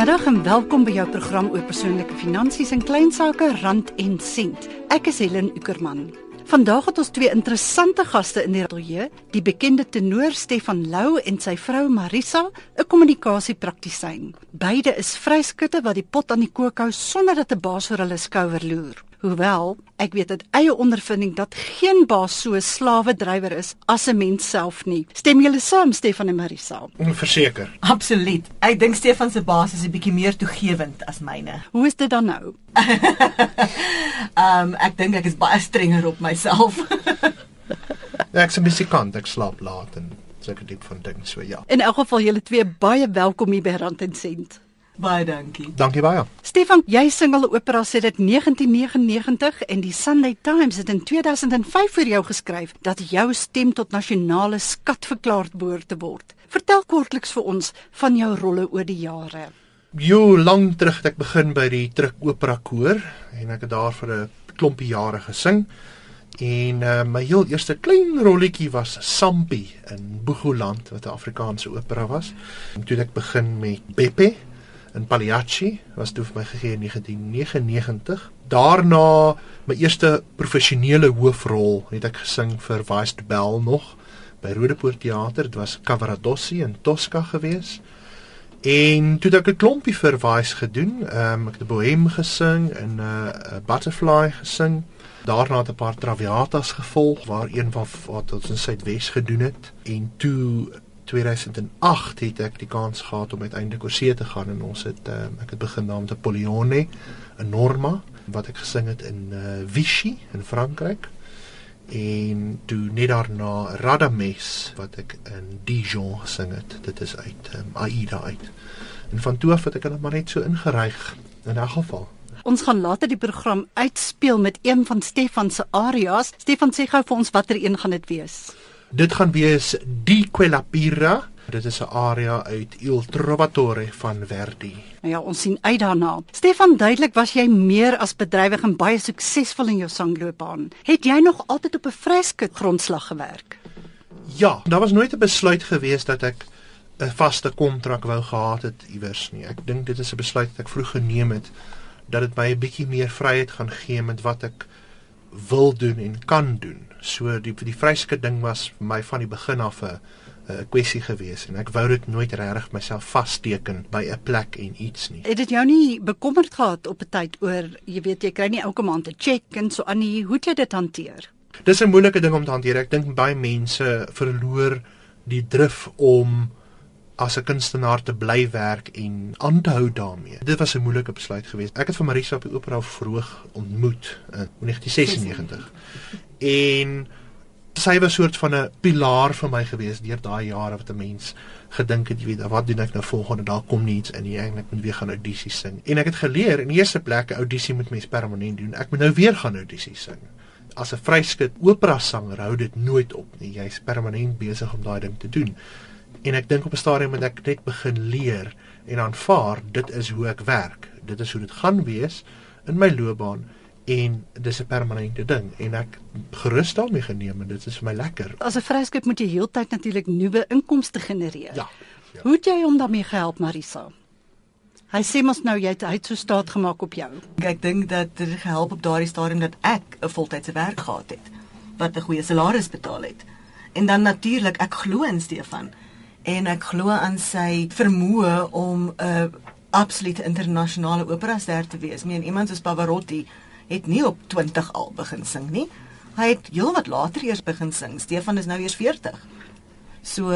Goeiemiddag en welkom by jou program oor persoonlike finansies en klein sake rand en sent. Ek is Helen Ukerman. Vandag het ons twee interessante gaste in die ateljee, die bekende tenor Stefan Lou en sy vrou Marisa, 'n kommunikasiepraktisyn. Beide is vryskutte wat die pot aan die kook hou sonder dat 'n baas oor hulle skouer loer. Hoewel ek weet uit eie ondervinding dat geen baas so 'n slawe drywer is as 'n mens self nie. Stem julle saam Stefan en Marisa? Verseker. Absoluut. Ek dink Stefan se baas is 'n bietjie meer toegewend as myne. Hoe is dit dan nou? Ehm um, ek dink ek is baie strenger op myself. ja, ek's 'n musikant, ek slaap laat en sulke diep van ding so ja. In elk geval julle twee baie welkom hier by Rand en Sent. Baie dankie. Dankie baie. Stefan, jy sing al opera sedert 1999 en die Sunday Times het in 2005 vir jou geskryf dat jou stem tot nasionale skat verklaar behoort te word. Vertel kortliks vir ons van jou rolle oor die jare. Jo, lank terug het ek begin by die Truk Opera Koor en ek het daar vir 'n klompie jare gesing. En uh, my heel eerste klein rolletjie was Sampi in Boegoland wat 'n Afrikaanse opera was. En toe ek begin met Beppe in Pagliacci was toe vir my gegee in 1999. Daarna my eerste professionele hoofrol het ek gesing vir Vice de Bell nog by Rodepoort Theater. Dit was Cavaradossi in Tosca gewees. En toe het ek 'n klompie vir Vice gedoen. Ehm um, ek het bohem gesing en 'n uh, butterfly gesing. Daarna het 'n paar traviatas gevolg waar een van wat ons in Suidwes gedoen het en toe 2008 het ek die kans gehad om uiteindelik oor see te gaan en ons het uh, ek het begin daar met Napoleone in Norma wat ek gesing het in uh, Vichy in Frankryk en toe net daarna Radames wat ek in Dijon gesing het dit is uit um, Aida uit en van toe af het ek hulle maar net so ingeryg in 'n geval Ons gaan later die program uitspeel met een van Stefan se arias. Stefan sê gou vir ons watter een gaan dit wees? Dit gaan wees Di quella pira. Dit is 'n aria uit Il Trovatore van Verdi. Nou ja, ons sien uit daarna. Stefan, duidelik was jy meer as bedrywig en baie suksesvol in jou sangloopbaan. Het jy nog altyd op 'n vryskut grondslag gewerk? Ja, daar was nooit 'n besluit gewees dat ek 'n vaste kontrak wou gehad het iewers nie. Ek dink dit is 'n besluit wat ek vroeg geneem het dat dit my 'n bietjie meer vryheid gaan gee met wat ek wil doen en kan doen. So die die vryskut ding was vir my van die begin af 'n 'n kwessie gewees en ek wou dit nooit regtig myself vasteken by 'n plek en iets nie. Het dit jou nie bekommerd gehad op 'n tyd oor jy weet jy kry nie elke maand 'n check en so aan nie hoe jy dit hanteer? Dis 'n moeilike ding om te hanteer. Ek dink baie mense verloor die drif om as 'n kunstenaar te bly werk en aan te hou daarmee. Dit was 'n moeilike besluit geweest. Ek het vir Marisa op die opera vroeg ontmoet in 1996. En sy was 'n soort van 'n pilaar vir my geweest deur daai jare wat 'n mens gedink het, jy weet, wat doen ek nou volgende? Daar kom niets in nie. Ek moet weer gaan audisies sing. En ek het geleer in die eerste plek 'n audisie moet mens permanent doen. Ek moet nou weer gaan audisies sing. As 'n vryskut opera sanger hou dit nooit op nie. Jy's permanent besig om daai ding te doen. En ek dink op 'n stadium moet ek net begin leer en aanvaar dit is hoe ek werk. Dit is hoe dit gaan wees in my loopbaan en dis 'n permanente ding en ek gerus daarmee geneem en dit is vir my lekker. As 'n vryskut moet jy heeltyd natuurlik nuwe inkomste genereer. Ja, ja. Hoe het jy hom daarmee gehelp Marisa? Hy sê mos nou jy het hy het so staat gemaak op jou. Ek dink dat dit gehelp op daardie stadium dat ek 'n voltydse werk gehad het wat 'n goeie salaris betaal het. En dan natuurlik ek glo in Stefan en ek glo aan sy vermoë om 'n absolute internasionale operaster te wees. Meen iemand soos Pavarotti het nie op 20 al begin sing nie. Hy het heelwat later eers begin sing. Stefan is nou eers 40. So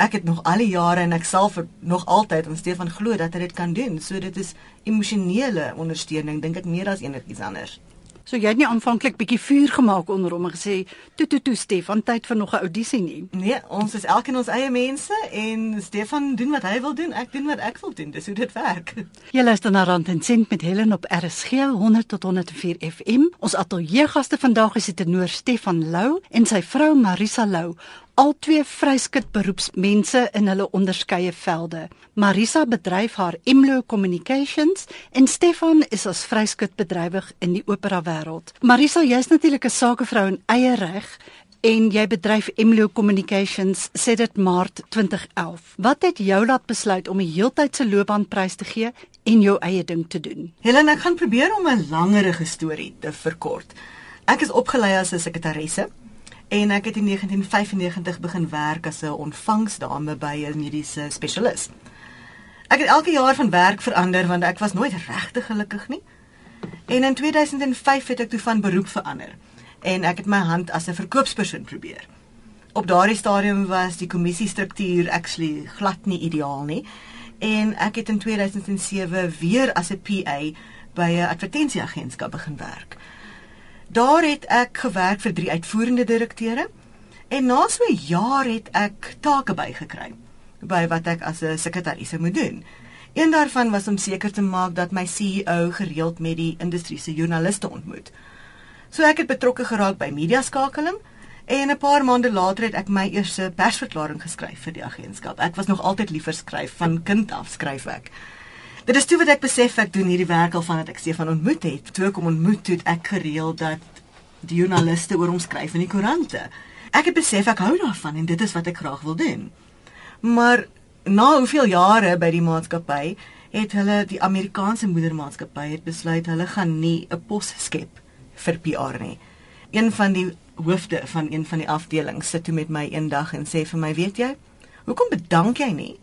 ek het nog al die jare en ek sal vir nog altyd aan Stefan glo dat hy dit kan doen. So dit is emosionele ondersteuning dink ek meer as enigiets anders. So jy het nie aanvanklik bietjie vuur gemaak onder hom en gesê toe toe toe Stefan tyd vir nog 'n audisie nie. Nee, ons is elkeen ons eie mense en Stefan doen wat hy wil doen, ek doen wat ek wil doen. Dis hoe dit werk. Jy luister na Rand en Sent met Helen op RSG 100 tot 104 FM. Ons ateljeegaste vandag is die tenor Stefan Lou en sy vrou Marisa Lou al twee vryskut beroepsmense in hulle onderskeie velde. Marisa bedryf haar Imlo Communications en Stefan is as vryskut bedrywig in die opera wêreld. Marisa, jy's natuurlik 'n sakevrou in eie reg en jy bedryf Emlo Communications sedert dit Maart 2011. Wat het jou laat besluit om 'n heeltydse loopbaanprys te gee en jou eie ding te doen? Helen, ek gaan probeer om 'n langerige storie te verkort. Ek is opgelei as 'n sekretaresse en ek het in 1995 begin werk as 'n ontvangsdame by 'n mediese spesialis. Ek het elke jaar van werk verander want ek was nooit regtig gelukkig nie. En in 2005 het ek toe van beroep verander en ek het my hand as 'n verkoopspersoon probeer. Op daardie stadium was die kommissiestruktuur actually glad nie ideaal nie en ek het in 2007 weer as 'n PA by 'n advertensieagentskap begin werk. Daar het ek gewerk vir drie uitvoerende direkteure en na so 'n jaar het ek take bygekry by wat ek as 'n sekretaris moet doen. Een daarvan was om seker te maak dat my CEO gereeld met die industrie se joernaliste ontmoet. So ek het betrokke geraak by mediaskakeling en 'n paar maande later het ek my eerste persverklaring geskryf vir die agentskap. Ek was nog altyd liever skryf van kind af skryf ek. Dit is toe wat ek besef ek doen hierdie werk al vandat ek Stefan ontmoet het. Toe ek hom ontmoet het, ek gereeld dat die joernaliste oor hom skryf in die koerante. Ek het besef ek hou daarvan en dit is wat ek graag wil doen. Maar na hoeveel jare by die maatskappy het hulle die Amerikaanse moedermaatskappy het besluit hulle gaan nie 'n pos skep vir PR nie. Een van die hoofde van een van die afdelings sit toe met my eendag en sê vir my, "Weet jy, hoekom bedank jy nie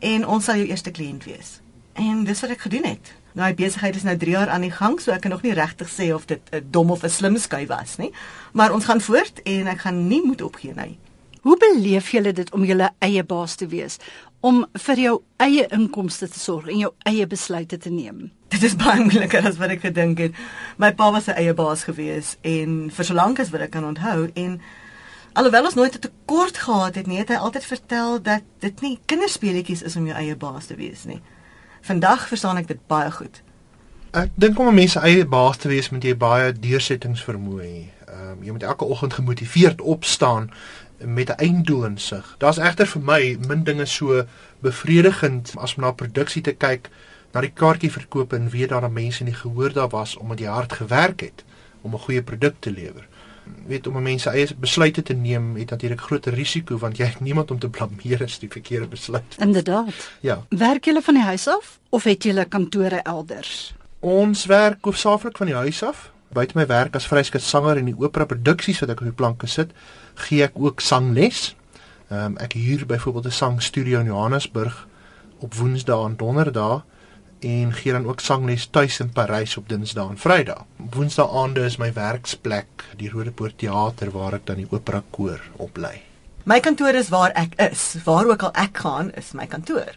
en ons sal jou eerste kliënt wees?" En dis wat ek gedoen het. Nou die besigheid is nou 3 jaar aan die gang, so ek kan nog nie regtig sê of dit 'n dom of 'n slim skuif was nie, maar ons gaan voort en ek gaan nie moet opgee nie. Hoe beleef jy dit om jou eie baas te wees, om vir jou eie inkomste te sorg en jou eie besluite te neem? Dit is baie moeiliker as wat ek gedink het. My pa was 'n eie baas gewees en vir so lank as wat ek kan onthou en alhoewel ons nooit 'n tekort gehad het nie, het hy altyd vertel dat dit nie kinderspeletjies is om jou eie baas te wees nie. Vandag verstaan ek dit baie goed. Ek dink om 'n mens eie baas te wees, moet jy baie deursettingsvermoë hê. Ehm um, jy moet elke oggend gemotiveerd opstaan met 'n einddoel in sig. Daar's egter vir my min dinge so bevredigend as om na produksie te kyk, na die kaartjie verkoop en weet daar dat mense nie gehoor daar was omdat jy hard gewerk het om 'n goeie produk te lewer. Weet om mense eie besluite te neem het natuurlik groot risiko want jy het niemand om te blameer as die verkeerde besluit. Inderdaad. Ja. Werk julle van die huis af of het julle kantore elders? Ons werk hoofsaaklik van die huis af. Buite my werk as vryskut sanger en die opera produksies wat ek op die planke sit, gee ek ook sangles. Ehm um, ek huur byvoorbeeld 'n sangstudio in Johannesburg op Woensdae en Donderdae en gee dan ook sangles tuis in Parys op Dinsdae en Vrydag. Woensdae aande is my werksplek, die Rodepoort Theater waar ek dan die opera koor oplei. My kantoor is waar ek is. Waar ook al ek gaan, is my kantoor.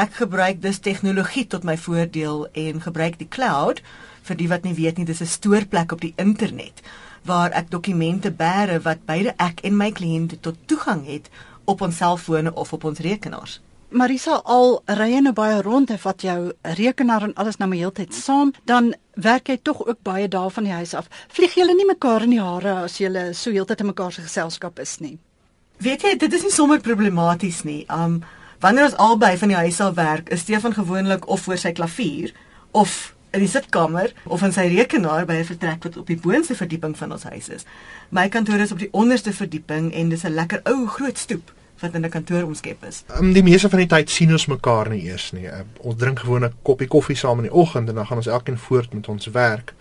Ek gebruik dus tegnologie tot my voordeel en gebruik die cloud vir die wat nie weet nie, dis 'n stoorplek op die internet waar ek dokumente bære wat beide ek en my kliënte tot toegang het op ons selfone of op ons rekenaars. Marisa al ry nou baie rond en vat jou rekenaar en alles nou my heeltyd saam, dan werk jy tog ook baie daar van die huis af. Vlieg julle nie mekaar in die hare as julle so heeltyd in mekaar se geselskap is nie? Weet jy, dit is nie sommer problematies nie. Um wanneer ons albei van die huis af werk, is Stefan gewoonlik of voor sy klavier of in die sitkamer of in sy rekenaar by 'n vertrek wat op die boonste verdieping van ons huis is. My kantoor is op die onderste verdieping en dis 'n lekker ou groot stoep wat in 'n kantoor omskep is. Um, die meeste van die tyd sien ons mekaar nie eers nie. Uh, ons drink gewoon 'n koppie koffie saam in die oggend en dan gaan ons elkeen voort met ons werk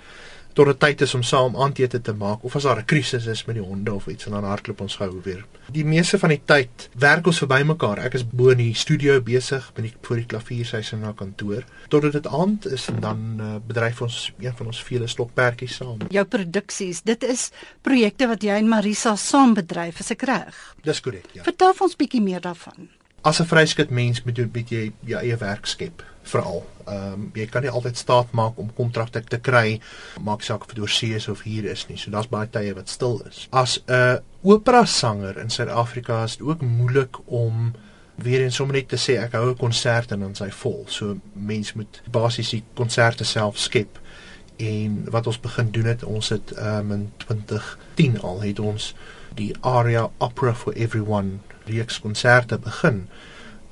tot dit tyd is om saam aandete te maak of as daar 'n krisis is met die honde of iets en dan hardloop ons gou weer. Die meeste van die tyd werk ons verby mekaar. Ek is bo in die studio besig, bin ek voor die klavier sy sy na kantoor. Totdat dit aand is en dan uh, bedryf ons een van ons vele stokperdjies saam. Jou produksies, dit is projekte wat jy en Marisa saam bedryf, is ek reg? Dis korrek, ja. Vertel ons bietjie meer daarvan. As 'n vryskut mens moet jy jou eie werk skep veral. Ehm um, jy kan nie altyd staat maak om kontrakte te kry maak saak of dit oorsee is of hier is nie. So daar's baie tye wat stil is. As 'n opera sanger in Suid-Afrika is dit ook moeilik om weer en sommer net te sê ek hou 'n konsert en dan sy vol. So mens moet basies die konserte self skep. En wat ons begin doen het, ons het um, in 2010 al het ons die Aria Opera for Everyone reeks konserte begin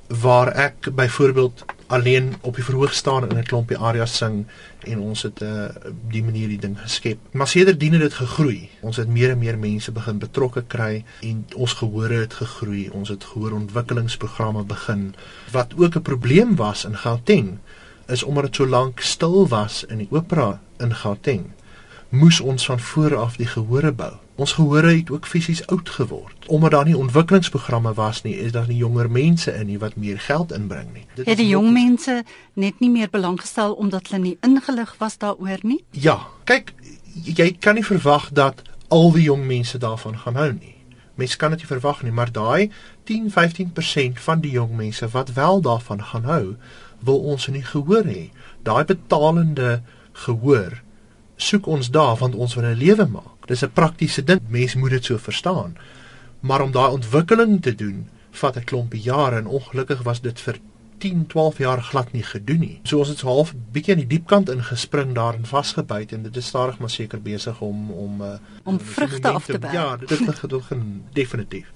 waar ek byvoorbeeld alleen op die verhoog staan in 'n klompie areas sing en ons het 'n uh, die manier die ding geskep. Maar sedertdien het dit gegroei. Ons het meer en meer mense begin betrokke kry en ons gehore het gegroei. Ons het gehoorontwikkelingsprogramme begin. Wat ook 'n probleem was in Gauteng is omdat dit so lank stil was in die opera in Gauteng moes ons van voor af die gehore bou. Ons gehore het ook fisies oud geword. Omdat daar nie ontwikkelingsprogramme was nie, is daar nie jonger mense in nie wat meer geld inbring nie. Dit het die jong nog... mense net nie meer belang gestel omdat hulle nie ingelig was daaroor nie? Ja, kyk, jy kan nie verwag dat al die jong mense daarvan gaan hou nie. Mense kan dit nie verwag nie, maar daai 10-15% van die jong mense wat wel daarvan gaan hou, wil ons nie gehoor hê. Daai betalende gehoor soek ons daar want ons wil 'n lewe maak. Dis 'n praktiese ding. Mense moet dit so verstaan. Maar om daai ontwikkeling te doen, vat 'n klompie jare en ongelukkig was dit vir 10, 12 jaar glad nie gedoen nie. So ons het so half bietjie aan die diep kant ingespring daar en vasgebyt en dit is stadig maar seker besig om om uh, om vrugte af te werk. Ja, dit het gedoen definitief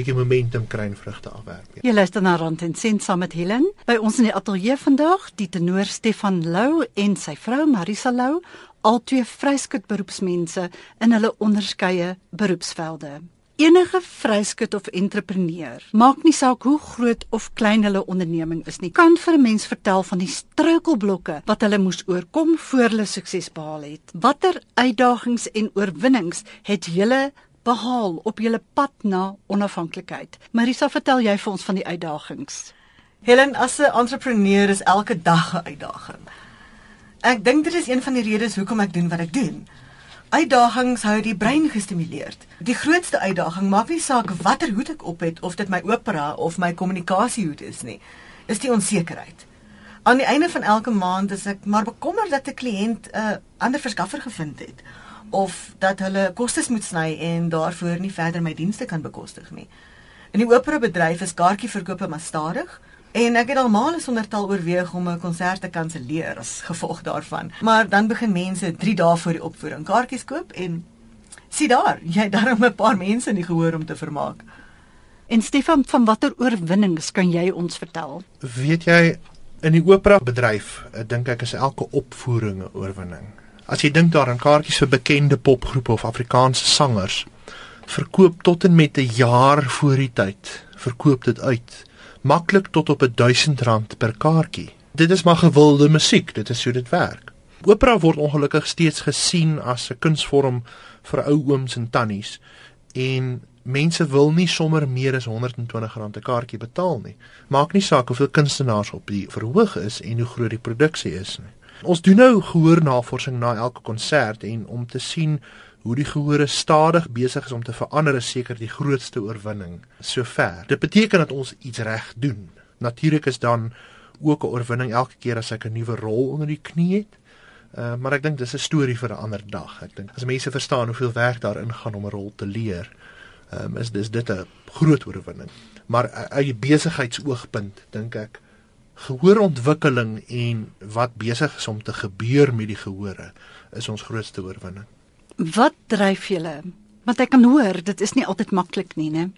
bietjie momentum kry en vrugte afwerp. Ja. Jy luister na Rand en Sent saam met Helen. By ons in die ateljee vandag, die tenor Stefan Lou en sy vrou Marisa Lou al twee vryskut beroepsmense in hulle onderskeie beroepsvelde. Enige vryskut of entrepreneur, maak nie saak hoe groot of klein hulle onderneming is nie, kan vir 'n mens vertel van die struikelblokke wat hulle moes oorkom voor hulle sukses behaal het. Watter uitdagings en oorwinnings het julle behaal op julle pad na onafhanklikheid? Marisa, vertel jy vir ons van die uitdagings? Helen, as 'n entrepreneur is elke dag 'n uitdaging. Ek dink dit is een van die redes hoekom ek doen wat ek doen. Uitdagings hou die brein gestimuleerd. Die grootste uitdaging maak nie saak watter hoed ek op het of dit my opera of my kommunikasiehoed is nie, is die onsekerheid. Aan die einde van elke maand is ek maar bekommerd dat 'n kliënt 'n uh, ander verskaffer gevind het of dat hulle kostes moet sny en daarvoor nie verder my dienste kan bekostig nie. In die opera bedryf is kaartjieverkope maar stadig. En ek het al male sonder tal oorweeg om 'n konsert te kanselleer as gevolg daarvan. Maar dan begin mense 3 dae voor die opvoering kaartjies koop en sien daar, jy het daarom 'n paar mense nie gehoor om te vermaak. En Stefan, van watter oorwinnings kan jy ons vertel? Weet jy, in die opera bedryf, ek dink ek is elke opvoering 'n oorwinning. As jy dink daaraan kaartjies vir bekende popgroepe of Afrikaanse sangers, verkoop tot en met 'n jaar voor die tyd, verkoop dit uit maklik tot op 1000 rand per kaartjie. Dit is maar gewilde musiek, dit is hoe dit werk. Opera word ongelukkig steeds gesien as 'n kunsvorm vir ou ooms en tannies en mense wil nie sommer meer as 120 rand 'n kaartjie betaal nie. Maak nie saak hoeveel kunstenaars op die verhoog is en hoe groot die produksie is nie. Ons doen nou gehoornavorsing na elke konsert en om te sien hoe die gehore stadig besig is om te verander is seker die grootste oorwinning sover. Dit beteken dat ons iets reg doen. Natuurlik is dan ook 'n oorwinning elke keer as ek 'n nuwe rol onder die knie het. Uh, maar ek dink dis 'n storie vir 'n ander dag. Ek dink as mense verstaan hoeveel werk daarin gaan om 'n rol te leer, um, is dis dit 'n groot oorwinning. Maar uit die besigheidsoogpunt dink ek gehoorontwikkeling en wat besig is om te gebeur met die gehore is ons grootste oorwinning. Wat dryf julle? Want ek kan hoor dit is nie altyd maklik nie, né?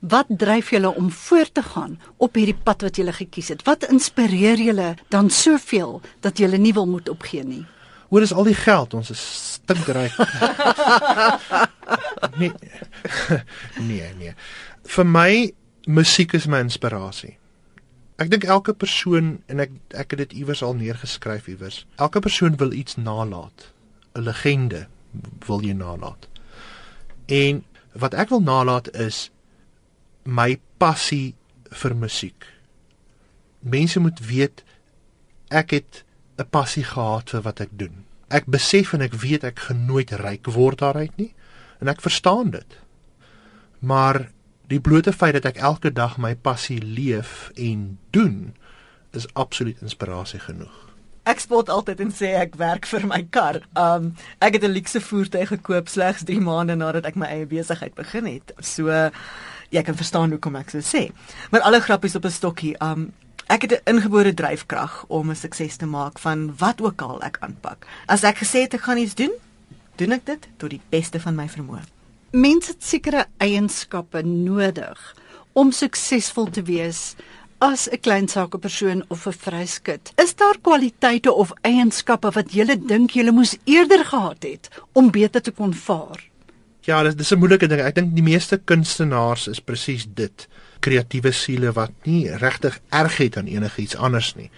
Wat dryf julle om voort te gaan op hierdie pad wat julle gekies het? Wat inspireer julle dan soveel dat julle nie wil moet opgee nie? Hoor is al die geld, ons is stinkryk. nee. nee, nee. Vir my musiek is my inspirasie. Ek dink elke persoon en ek ek het dit iewers al neergeskryf iewers. Elke persoon wil iets nalat. 'n Legende, wil jy nalat? En wat ek wil nalat is my passie vir musiek. Mense moet weet ek het 'n passie gehad vir wat ek doen. Ek besef en ek weet ek gaan nooit ryk word daaruit nie en ek verstaan dit. Maar die blote feit dat ek elke dag my passie leef en doen is absoluut inspirasie genoeg. Ek spot altyd en sê ek werk vir my kar. Um ek het 'n luukse voertuig gekoop slegs 3 maande nadat ek my eie besigheid begin het. So jy kan verstaan hoekom ek so sê. Maar alle grappies op 'n stokkie. Um ek het 'n ingebore dryfkrag om 'n sukses te maak van wat ook al ek aanpak. As ek gesê het ek gaan iets doen, doen ek dit tot die beste van my vermoë. Mense het sekere eienskappe nodig om suksesvol te wees as 'n klein sakepersoon of 'n vryskut. Is daar kwaliteite of eienskappe wat jy dink jy moes eerder gehad het om beter te kon vaar? Ja, dis dis 'n moeilike ding. Ek dink die meeste kunstenaars is presies dit. Kreatiewe siele wat nie regtig erg het aan enigiets anders nie.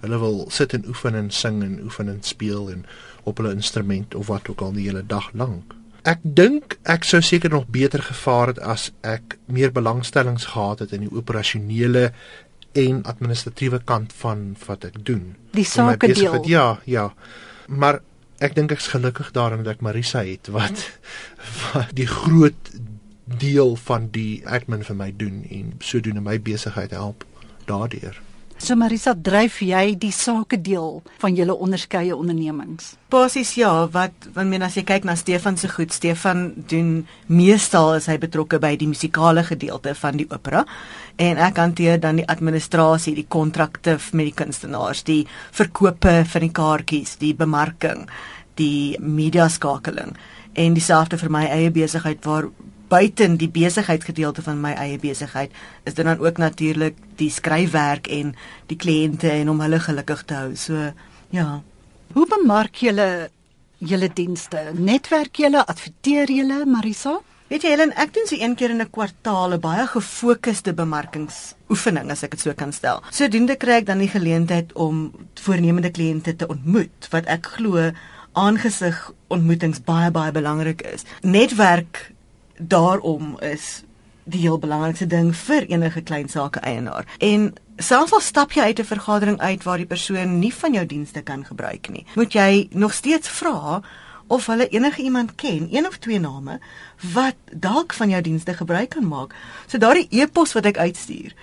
Hulle wil sit en oefen en sing en oefen en speel en op hulle instrument of wat ook al die hele dag lank. Ek dink ek sou seker nog beter gevaar het as ek meer belangstellings gehad het in die operasionele en administratiewe kant van wat ek doen. Die sake deel. Ja, ja. Maar ek dink ek's gelukkig daarin dat ek Marisa het wat, wat die groot deel van die admin vir my doen en sodoende my besigheid help daardeur. So Marisa, dryf jy die sake deel van julle onderskeie ondernemings? Basies ja, wat wanneer as jy kyk na Stefan se goed, Stefan doen meestal is hy betrokke by die musikale gedeelte van die opera en ek hanteer dan die administrasie, die kontrakte met die kunstenaars, die verkope van die kaartjies, die bemarking, die media skakeling en dieselfde vir my eie besigheid waar buiten die besigheidsgedeelte van my eie besigheid is dit dan ook natuurlik die skryfwerk en die kliënte en om hulle gelukkig te hou. So ja. Hoe bemark julle julle dienste? Netwerk julle, adverteer julle, Marisa? Weet jy Helen, ek doen so een keer in 'n kwartaal 'n baie gefokusde bemarkingsoefening as ek dit so kan stel. Sodoende kry ek dan die geleentheid om voornemende kliënte te ontmoet wat ek glo aangesig ontmoetings baie baie belangrik is. Netwerk daarom is die heel belangrikste ding vir enige klein sake eienaar. En selfs al stap jy uit 'n vergadering uit waar die persoon nie van jou dienste kan gebruik nie, moet jy nog steeds vra of hulle enige iemand ken, een of twee name wat dalk van jou dienste gebruik kan maak. So daardie e-pos wat ek uitstuur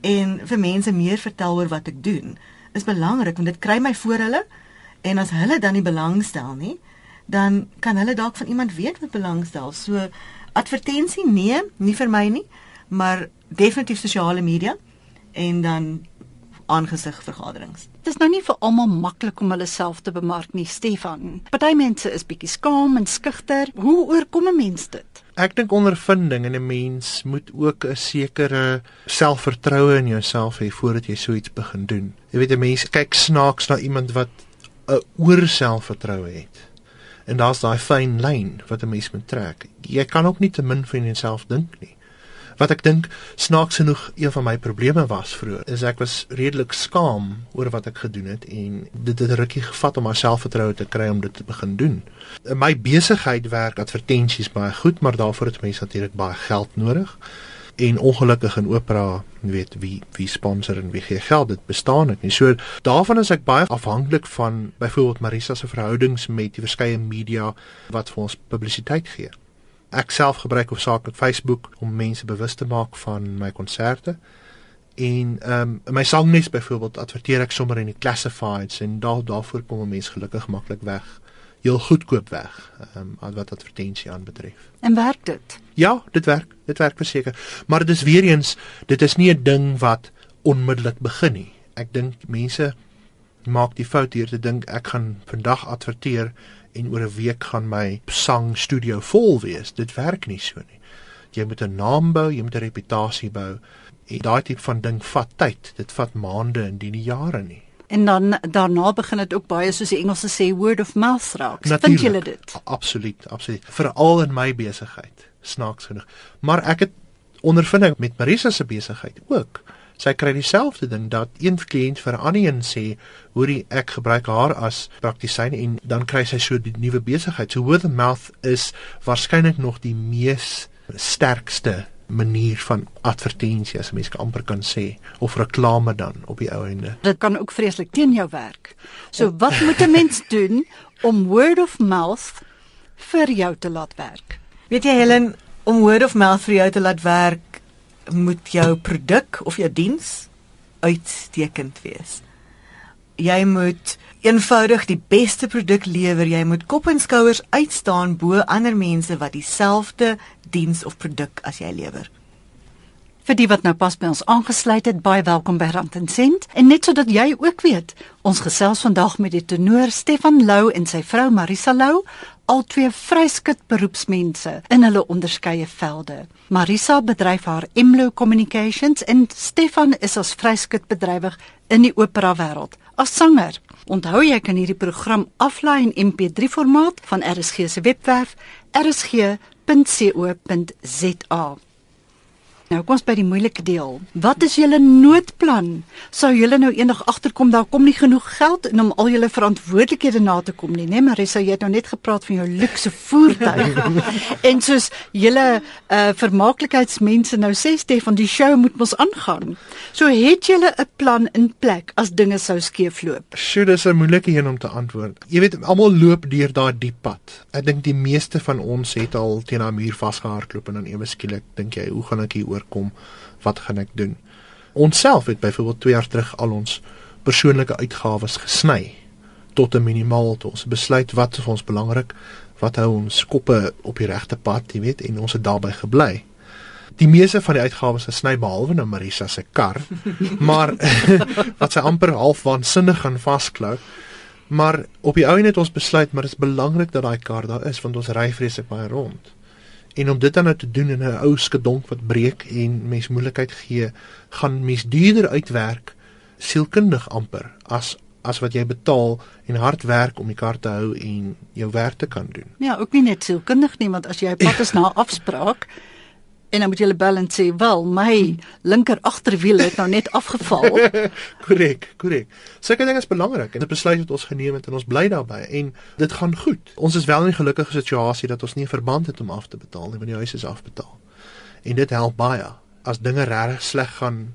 en vir mense meer vertel oor wat ek doen, is belangrik want dit kry my voor hulle en as hulle dan nie belangstel nie, dan kan hulle dalk van iemand weet wat belangstel. So advertensie nee, nie vir my nie, maar definitief sosiale media en dan aangesig vergaderings. Dit is nou nie vir almal maklik om hulle self te bemark nie, Stefan. Party mense is bietjie skaam en skugter. Hoe oorkom 'n mens dit? Ek dink ondervinding en 'n mens moet ook 'n sekere selfvertroue in jouself hê voordat jy so iets begin doen. Jy weet 'n mens kyk snaaks na iemand wat 'n oorselfvertroue het. En daar's daai fyn lyn wat 'n mens moet trek. Jy kan ook nie te min van jouself dink nie. Wat ek dink snaaks genoeg een van my probleme was vroeër, is ek was redelik skaam oor wat ek gedoen het en dit het 'n rukkie gevat om myself vertroue te kry om dit te begin doen. In my besigheid werk advertensies baie goed, maar daarvoor het mense natuurlik baie geld nodig en ongelukkig in opera weet wie wie sponsor en wie gee geld dit bestaan ek nie. So daarvan is ek baie afhanklik van byvoorbeeld Marisa se verhoudings met die verskeie media wat vir ons publisiteit gee. Ek self gebruik hoofsaaklik Facebook om mense bewus te maak van my konserte. En ehm um, my sangnes byvoorbeeld adverteer ek sommer in die classifieds en daar daarvoor kom mense gelukkig maklik weg heel goedkoop weg um, wat advertensie aanbetref. En werk dit? Ja, dit werk. Dit werk verseker. Maar dit is weer eens, dit is nie 'n ding wat onmiddellik begin nie. Ek dink mense maak die fout hier te dink ek gaan vandag adverteer en oor 'n week gaan my sangstudio vol wees. Dit werk nie so nie. Jy moet 'n naam bou, jy moet 'n reputasie bou. En daai tipe van ding vat tyd. Dit vat maande en nie jare nie. En dan daarna begin dit ook baie soos die Engelse sê word of mouth raak. Vind julle dit? Absoluut, absoluut. Veral in my besigheid, snaaks genoeg. Maar ek het ondervinding met Marisa se besigheid ook. Sy kry dieselfde ding dat een kliënt vir 'n ander een sê, "Hoorie, ek gebruik haar as praktisyn" en dan kry sy so die nuwe besigheid. So word of mouth is waarskynlik nog die mees sterkste manier van advertensie as mens amper kan sê of reklame dan op die ou einde. Dit kan ook vreeslik teen jou werk. So wat moet 'n mens doen om word of mouth vir jou te laat werk? Weet jy Helen, om word of mouth vir jou te laat werk, moet jou produk of jou diens uitstekend wees. Jy moet eenvoudig die beste produk lewer. Jy moet kop en skouers uitstaan bo ander mense wat dieselfde diens of produk as jy lewer. Vir die wat nou pas by ons aangesluit het, baie welkom by Rand en Sent. En net sodat jy ook weet, ons gesels vandag met die tenor Stefan Lou en sy vrou Marisa Lou, al twee vryskut beroepsmense in hulle onderskeie velde. Marisa bedryf haar Emlo Communications en Stefan is as vryskut bedrywig in die opera wêreld as sanger. Onthou jy kan hierdie program aflaai in MP3 formaat van RSG se webwerf rsg.co.za. Nou kom ons by die moeilike deel. Wat is julle noodplan? Sou julle nou eendag agterkom daar kom nie genoeg geld in om al julle verantwoordelikhede na te kom nie, né? Nee, Marisa, jy het nou net gepraat van jou luukse voertuig. en soos julle uh vermaaklikheidsmense nou sê Stefan, die show moet mos aangaan. So het julle 'n plan in plek as dinge sou skeefloop? Sjoe, dis 'n moeilike een om te antwoord. Jy weet, almal loop deur daai diep pad. Ek dink die meeste van ons het al teen 'n muur vasgehardloop en dan ewe skielik dink jy, hoe gaan ek hier oorkom? Wat gaan ek doen? Ons self het byvoorbeeld 2 jaar terug al ons persoonlike uitgawes gesny tot 'n minimaal tot ons besluit wat vir ons belangrik, wat hou ons koppe op die regte pad, jy weet, en ons het daarbey gebly. Die meeste van die uitgawes gesny behalwe nou Marisa se kar, maar wat sy amper half waansinnig gaan vasklou. Maar op die ou en het ons besluit maar dit is belangrik dat daai kar daar is want ons ry vreeslik baie rond. En om dit dan nou te doen in 'n ou skedonk wat breek en mens moeilikheid gee, gaan mens duurder uitwerk sielkundig amper as as wat jy betaal en hard werk om die kar te hou en jou werk te kan doen. Ja, ook nie net sielkundig nie, want as jy pad is na afspraak en dan moet jy bel en sê, "Wel, my linker agterwiel het nou net afgeval." Korrek, korrek. Sulke dinge is belangrik en dit besluit wat ons geneem het en ons bly daarbey en dit gaan goed. Ons is wel in 'n gelukkige situasie dat ons nie 'n verband het om af te betaal nie, want die huis is afbetaal. En dit help baie. As dinge regtig sleg gaan,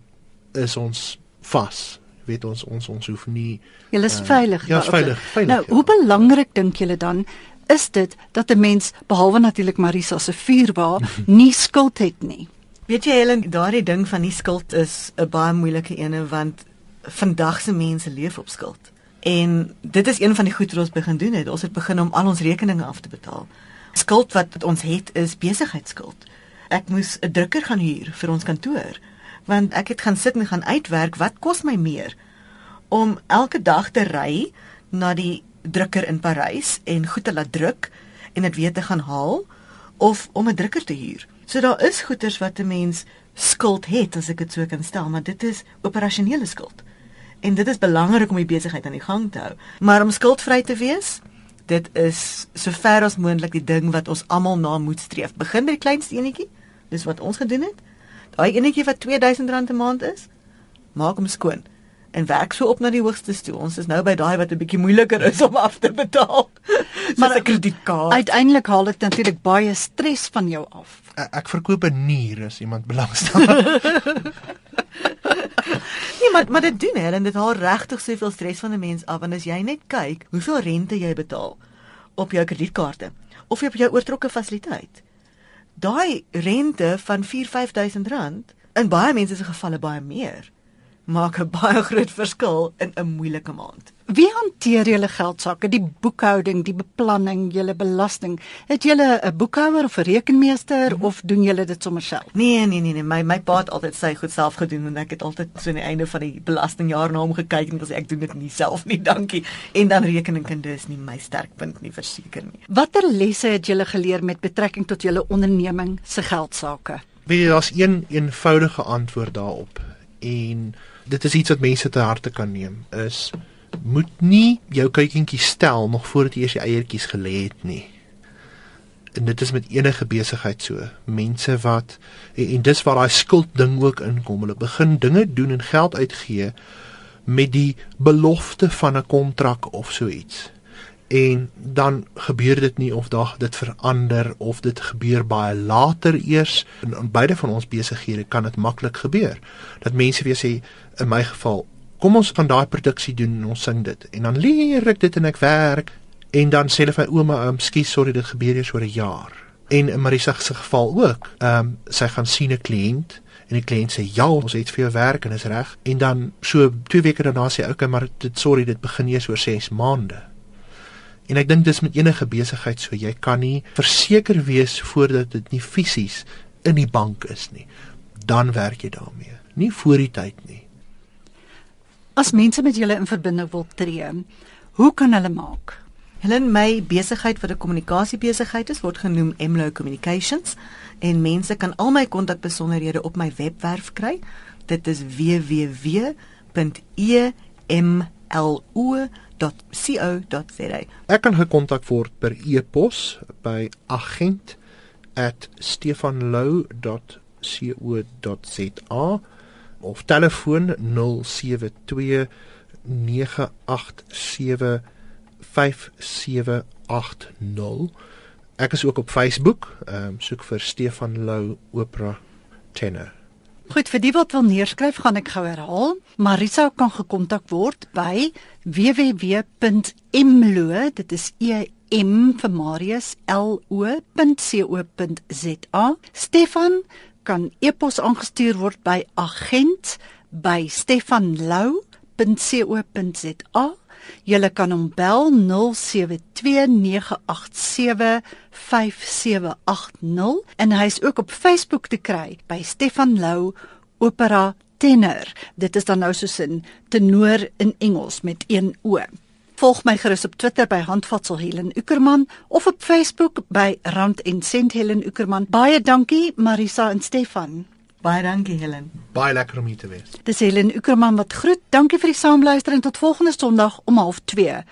is ons vas. Weet ons ons ons hoef nie Julle is uh, veilig. Ja, is veilig, veilig. Nou, ja. hoe belangrik dink julle dan is dit dat 'n mens behalwe natuurlik Marisa se vuurwa nie skuld het nie? Weet jy Helen, daardie ding van die skuld is 'n baie moeilike ene want vandag se mense leef op skuld. En dit is een van die goed wat ons begin doen het. Ons het begin om al ons rekeninge af te betaal. Skuld wat ons het is besigheidsskuld. Ek moes 'n drukker gaan huur vir ons kantoor want ek het gaan sit en gaan uitwerk wat kos my meer om elke dag te ry na die drukker in Parys en goed te laat druk en dit weer te gaan haal of om 'n drukker te huur. So daar is goederes wat 'n mens skuld het as ek dit so kan stel, maar dit is operasionele skuld. En dit is belangrik om die besigheid aan die gang te hou. Maar om skuldvry te wees, dit is sover as moontlik die ding wat ons almal na moet streef. Begin by die kleinste enetjie. Dis wat ons gedoen het. Daai enetjie wat R2000 'n maand is, maak hom skoon en werk so op na die hoogste toe. Ons is nou by daai wat 'n bietjie moeiliker is om af te betaal. Maar 'n kredietkaart. Uiteindelik haal dit natuurlik baie stres van jou af. Ek, ek verkoop 'n nier as iemand belangstel. Nee, maar maar dit doen hè en dit haal regtig soveel stres van 'n mens af want as jy net kyk hoeveel rente jy betaal op jou kredietkaarte of op jou oortrokke fasiliteit. Daai rente van 4-5000 rand in baie mense se gevalle baie meer maak 'n baie groot verskil in 'n moeilike maand. Wie hanteer julle geldsaake, die boekhouding, die beplanning, julle belasting? Het julle 'n boekhouer of 'n rekenmeester Mhm. of doen julle dit sommer self? Nee, nee, nee, nee, my my pa het altyd sy goed self gedoen en ek het altyd so aan die einde van die belastingjaar na hom gekyk en gesê ek doen dit nie self nie, dankie. En dan rekeningkunde is nie my sterkpunt nie, verseker nie. Watter lesse het julle geleer met betrekking tot julle onderneming se geldsaake? Weet jy, daar's een eenvoudige antwoord daarop en dit is iets wat mense te harte kan neem is moet nie jou kuikentjie stel nog voordat jy eers die eiertjies gelê het nie. En dit is met enige besigheid so. Mense wat en, en dis waar daai skuld ding ook inkom. Hulle begin dinge doen en geld uitgee met die belofte van 'n kontrak of so iets. En dan gebeur dit nie of daar dit verander of dit gebeur baie later eers. In, in beide van ons besighede kan dit maklik gebeur. Dat mense weer sê in my geval, kom ons gaan daai produksie doen en ons sing dit. En dan leer ek dit en ek werk en dan sê hulle vir ouma, um, "Skus, sorry, dit gebeur eers oor 'n jaar." En in Marisa se geval ook. Ehm um, sy gaan sien 'n kliënt en die kliënt sê, "Ja, ons het vir jou werk en is reg." En dan so 2 weke daarna sê, "Oké, okay, maar dit sorry, dit begin eers oor 6 maande." En ek dink dis met enige besigheid so, jy kan nie verseker wees voordat dit nie fisies in die bank is nie. dan werk jy daarmee. Nie voor die tyd nie. As mense met julle in verbinding wil tree, hoe kan hulle maak? Helen my besigheid wat 'n kommunikasiebesigheid is word genoem Emlo Communications en mense kan al my kontakbesonderhede op my webwerf kry. Dit is www.emlo.co.za. Ek kan gekontak word per e-pos by agent@stefanlou.co.za of telefoon 072 987 5780. Ek is ook op Facebook, ehm um, soek vir Stefan Lou Opera tenor. Goed, vir die wat wil neerskryf, gaan ek gou herhaal. Marisa kan gekontak word by www.emlo, dit is E M vir Marius L O.co.za. Stefan kan e-pos aangestuur word by agent@stefanlou.co.za. Julle kan hom bel 0729875780 en hy is ook op Facebook te kry by Stefan Lou Opera Tenor. Dit is dan nou soos 'n tenor in Engels met een o. Volg my gerus op Twitter by Handvatsel Helen Ukerman of op Facebook by Rand en Sent Helen Ukerman. Baie dankie Marisa en Stefan. Baie dankie Helen. Baie lekker om hier te wees. Dis Helen Ukerman wat groet. Dankie vir die saamluistering tot volgende Sondag om 12:30.